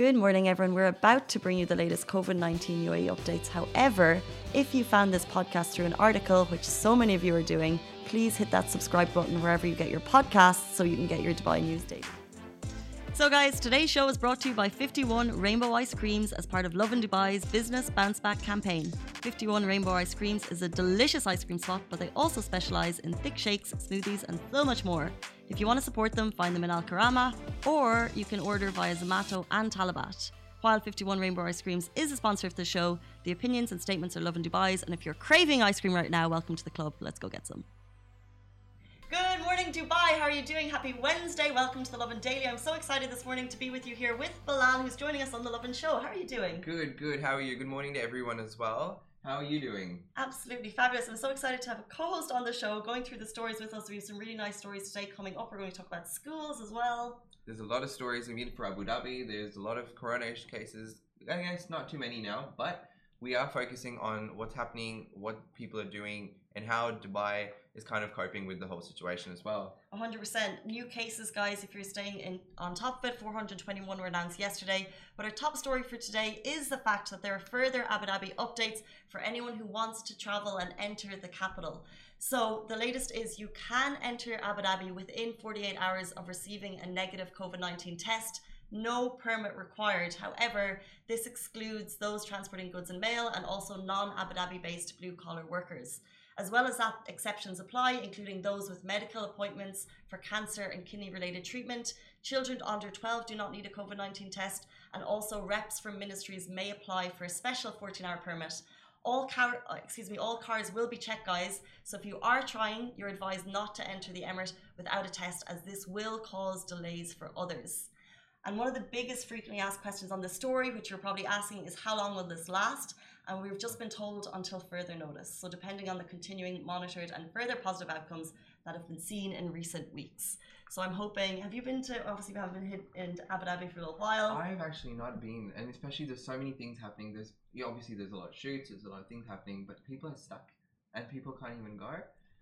Good morning, everyone. We're about to bring you the latest COVID 19 UAE updates. However, if you found this podcast through an article, which so many of you are doing, please hit that subscribe button wherever you get your podcasts so you can get your Dubai news daily. So, guys, today's show is brought to you by 51 Rainbow Ice Creams as part of Lovin Dubai's Business Bounce Back campaign. 51 Rainbow Ice Creams is a delicious ice cream spot, but they also specialise in thick shakes, smoothies, and so much more. If you want to support them, find them in Al Karama, or you can order via Zomato and Talabat. While 51 Rainbow Ice Creams is a sponsor of the show, the opinions and statements are Lovin Dubai's, and if you're craving ice cream right now, welcome to the club. Let's go get some. Good morning, Dubai. How are you doing? Happy Wednesday. Welcome to the Lovin Daily. I'm so excited this morning to be with you here with Bilal, who's joining us on the Lovin Show. How are you doing? Good, good. How are you? Good morning to everyone as well. How are you doing? Absolutely fabulous. I'm so excited to have a co host on the show going through the stories with us. We have some really nice stories today coming up. We're going to talk about schools as well. There's a lot of stories I mean for Abu Dhabi. There's a lot of corona cases. I guess not too many now, but we are focusing on what's happening, what people are doing, and how Dubai is kind of coping with the whole situation as well. 100% new cases, guys. If you're staying in on top of it, 421 were announced yesterday. But our top story for today is the fact that there are further Abu Dhabi updates for anyone who wants to travel and enter the capital. So the latest is you can enter Abu Dhabi within 48 hours of receiving a negative COVID 19 test. No permit required. However, this excludes those transporting goods and mail and also non Abu Dhabi based blue collar workers. As well as that, exceptions apply, including those with medical appointments for cancer and kidney related treatment. Children under 12 do not need a COVID 19 test, and also reps from ministries may apply for a special 14 hour permit. All car, uh, excuse me, all cars will be checked, guys. So if you are trying, you're advised not to enter the Emirate without a test, as this will cause delays for others. And one of the biggest frequently asked questions on the story, which you're probably asking, is how long will this last? And we've just been told until further notice. So, depending on the continuing monitored and further positive outcomes that have been seen in recent weeks. So, I'm hoping. Have you been to? Obviously, you haven't been in Abu Dhabi for a little while. I've actually not been, and especially there's so many things happening. There's obviously there's a lot of shoots, there's a lot of things happening, but people are stuck, and people can't even go.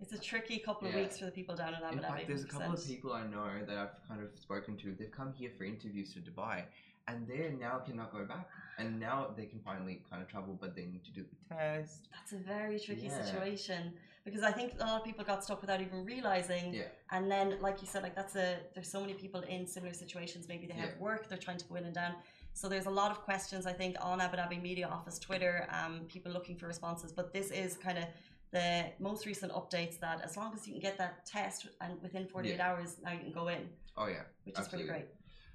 It's a tricky couple of Yeah. weeks for the people down in Abu In Dhabi. fact, there's a couple of 100%. people I know that I've kind of spoken to. They've come here for interviews to Dubai, and they now cannot go back. And now they can finally kind of travel, but they need to do the test. That's a very tricky Yeah. situation because I think a lot of people got stuck without even realizing. Yeah. And then, like you said, like that's a there's so many people in similar situations. Maybe they have work, they're trying to go in and down. So there's a lot of questions I think on Abu Dhabi Media Office Twitter, um, people looking for responses. But this is kind of the most recent updates that as long as you can get that test and within 48 Yeah. hours, now you can go in, Oh yeah, which is pretty great.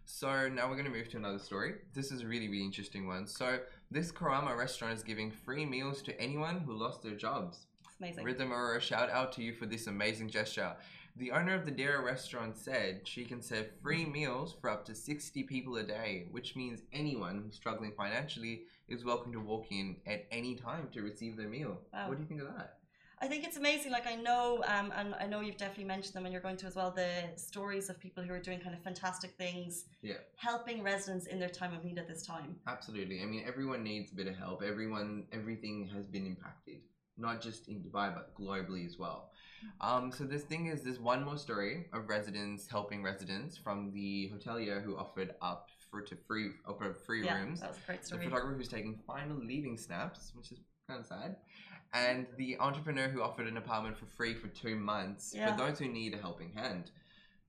So now we're going to move to another story. This is a really, really interesting one. So this Karama restaurant is giving free meals to anyone who lost their jobs. It's amazing. Rhythm Aurora, shout out to you for this amazing gesture. The owner of the Dara restaurant said she can serve free mm-hmm. meals for up to 60 people a day, which means anyone who's struggling financially is welcome to walk in at any time to receive their meal. Wow. What do you think of that? I think it's amazing. Like I know, um, and I know you've definitely mentioned them, and you're going to as well. The stories of people who are doing kind of fantastic things, Yeah. helping residents in their time of need at this time. Absolutely. I mean, everyone needs a bit of help. Everyone, everything has been impacted, not just in Dubai but globally as well. Um, so this thing is, there's one more story of residents helping residents from the hotelier who offered up for to free offered free yeah, rooms. that was a great story. The photographer who's taking final leaving snaps, which is kind of sad, and the entrepreneur who offered an apartment for free for two months Yeah. for those who need a helping hand.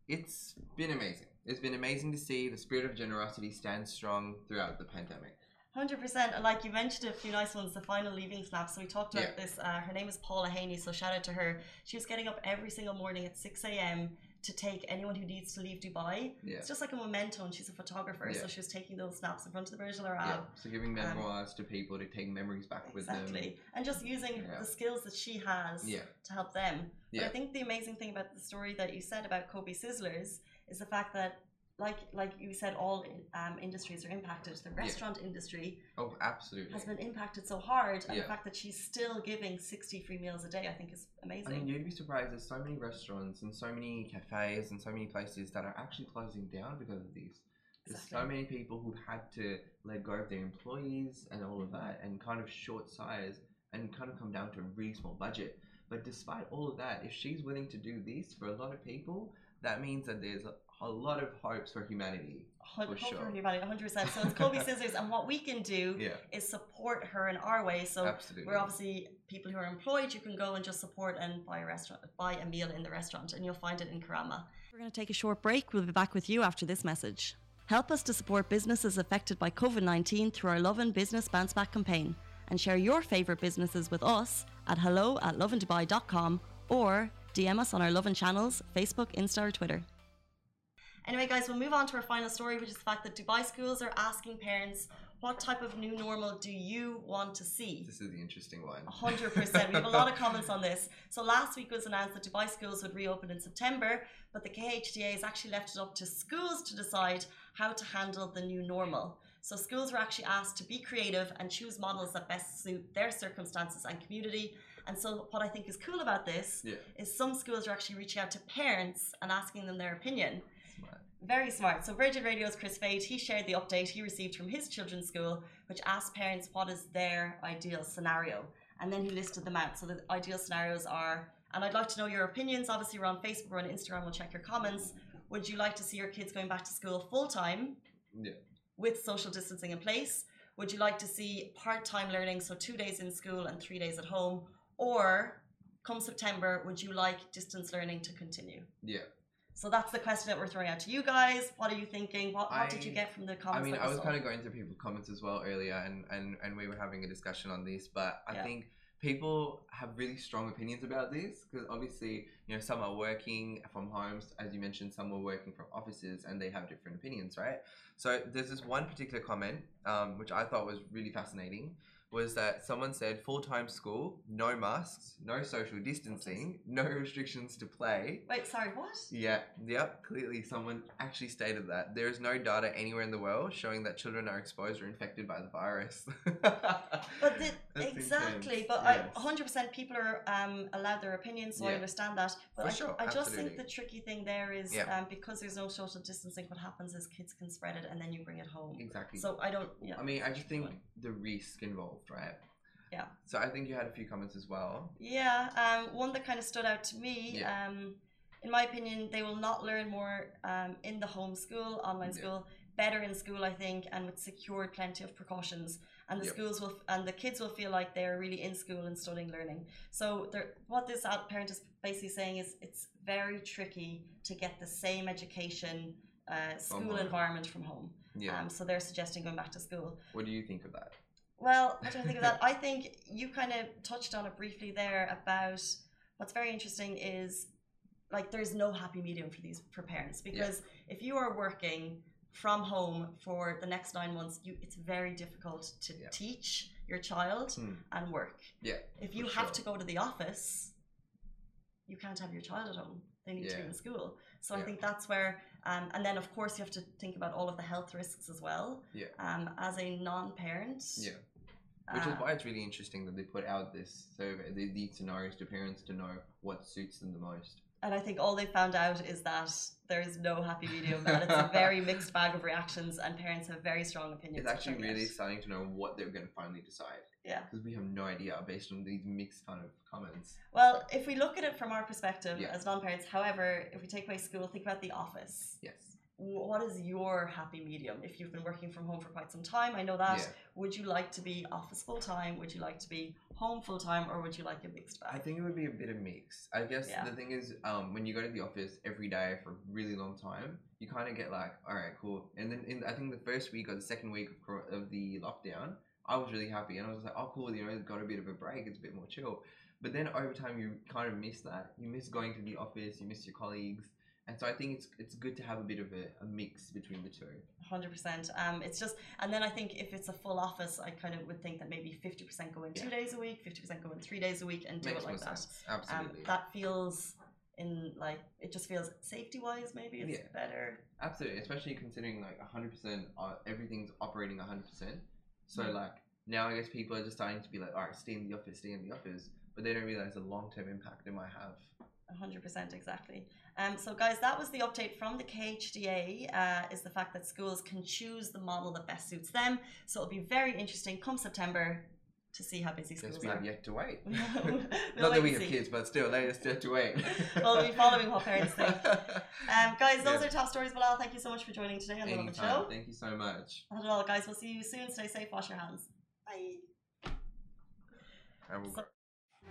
It's been amazing. It's been amazing to see the spirit of generosity stand strong throughout the pandemic. Hundred percent. And like you mentioned, a few nice ones. The final leaving snaps. So we talked about Yeah. this. Uh, her name is Paula Haney. So shout out to her. She was getting up every single morning at six a.m. to take anyone who needs to leave Dubai. Yeah. It's just like a memento, and she's a photographer, Yeah. so she was taking those snaps in front of the Burj Al Arab. Yeah. So giving um, memoirs to people to take memories back with them. Exactly. And just using Yeah. the skills that she has to help them. But I think the amazing thing about the story that you said about Kobe Sizzlers is the fact that, like like you said, all um, industries are impacted. The restaurant industry Oh, absolutely. has been impacted so hard, and the fact that she's still giving 60 free meals a day, I think is amazing. I mean, you'd be surprised. There's so many restaurants and so many cafes and so many places that are actually closing down because of these. There's so many people who've had to let go of their employees and all of that and kind of short size and kind of come down to a really small budget. But despite all of that, if she's willing to do this for a lot of people, that means that there's a lot of hopes for humanity. Hun- For hope sure. for everybody, 100%. So it's Kobe Sizzlers, and what we can do Yeah, is support her in our way. So absolutely. we're obviously people who are employed. You can go and just support and buy a restaurant, buy a meal in the restaurant, and you'll find it in Karama. We're going to take a short break. We'll be back with you after this message. Help us to support businesses affected by COVID 19 through our Lovin Business Bounce Back campaign and share your favourite businesses with us at hello at lovindubai.com or DM us on our Lovin channels, Facebook, Insta, or Twitter. Anyway, guys, we'll move on to our final story, which is the fact that Dubai schools are asking parents, what type of new normal do you want to see? This is the interesting one. 100%. We have a lot of comments on this. So last week was announced that Dubai schools would reopen in September, but the KHDA has actually left it up to schools to decide how to handle the new normal. So schools were actually asked to be creative and choose models that best suit their circumstances and community. And so what I think is cool about this Yeah, is some schools are actually reaching out to parents and asking them their opinion. Very smart. So Virgin Radio's Chris Fade, he shared the update he received from his children's school, which asked parents what is their ideal scenario. And then he listed them out. So the ideal scenarios are, and I'd like to know your opinions. Obviously, we're on Facebook, we're on Instagram, we'll check your comments. Would you like to see your kids going back to school full time Yeah, with social distancing in place? Would you like to see part time learning, so two days in school and three days at home? Or come September, would you like distance learning to continue? yeah. So that's the question that we're throwing out to you guys. What are you thinking? What, what did you get from the comments? I mean, I was saw? kind of going through people's comments as well earlier, and, and, and we were having a discussion on this. But I Yeah. think people have really strong opinions about this because obviously, you know, some are working from homes, as you mentioned, some were working from offices, and they have different opinions, right? So there's this one particular comment, um, which I thought was really fascinating, was that someone said full time school, no masks, no social distancing, no restrictions to play. Wait, sorry, what? Yeah, yep, clearly someone actually stated that. There is no data anywhere in the world showing that children are exposed or infected by the virus. But the, exactly, intense, but yes. I 100% people are um, allowed their opinions, so I understand that. But For I, sure, I just absolutely. think the tricky thing there is Yeah. um, because there's no social distancing, what happens is kids can spread it and then you bring it home. Exactly. So I don't, yeah. I mean, I just think the risk involved, right? Yeah. So I think you had a few comments as well. Yeah, um, one that kind of stood out to me. Yeah. Um, in my opinion, they will not learn more um, in the home school, online Yeah. school, better in school, I think, and with secured plenty of precautions. And the Yep. schools will, and the kids will feel like they're really in school and studying, learning. So, what this parent is basically saying is, it's very tricky to get the same education, uh, school environment from home. Yeah. Um, so they're suggesting going back to school. what do you think of that? Well, what do I think of that? I think you kind of touched on it briefly there about what's very interesting is like there's no happy medium for these for parents because if you are working from home for the next nine months, you it's very difficult to Yeah. teach your child Hmm. and work. Yeah, If you have sure. to go to the office, you can't have your child at home. They need to be Yeah. in school. So I think that's where, um, and then of course you have to think about all of the health risks as well. Yeah. Um, as a non-parent. Yeah. Which is uh, why it's really interesting that they put out this survey, the- these scenarios to parents to know what suits them the most. And I think all they found out is that there is no happy medium, and it's a very mixed bag of reactions, and parents have very strong opinions. It's actually really get. exciting to know what they're going to finally decide Yeah. because we have no idea based on these mixed kind of comments. Well, if we look at it from our perspective Yeah. as non-parents, however, if we take away school, think about the office. Yes. What is your happy medium? If you've been working from home for quite some time, I know that. Yeah. Would you like to be office full time? Would you like to be home full time, or would you like a mixed I think it would be a bit of mix. I guess Yeah. the thing is, um, when you go to the office every day for a really long time, you kind of get like, all right, cool. And then in, I think the first week or the second week of, of the lockdown, I was really happy, and I was like, oh, cool, you know, got a bit of a break. It's a bit more chill. But then over time, you kind of miss that. You miss going to the office. You miss your colleagues. And so I think it's it's good to have a bit of a, a mix between the two. Hundred percent. Um, it's just, and then I think if it's a full office, I kind of would think that maybe fifty percent go in two Yeah. days a week, fifty percent go in three days a week, and do Makes it like that. sense. Um, Absolutely. that feels in like it just feels safety wise. Maybe it's Yeah. better. Absolutely, especially considering like hundred percent, uh, everything's operating hundred percent. So Mm. like now, I guess people are just starting to be like, all right, stay in the office, stay in the office, but they don't realize the long term impact it might have. Hundred percent exactly. Um, so guys, that was the update from the KHDA. Uh, is the fact that schools can choose the model that best suits them. So it'll be very interesting come September to see how busy schools we are. have yet to wait. We'll Not that we have see. kids, but still, they just have to wait. We'll be following what parents think. Um, guys, those Yeah. are top stories. Bilal, thank you so much for joining today on the Love. Show. Thank you so much. Not at all, guys. We'll see you soon. Stay safe. Wash your hands. Bye. I will-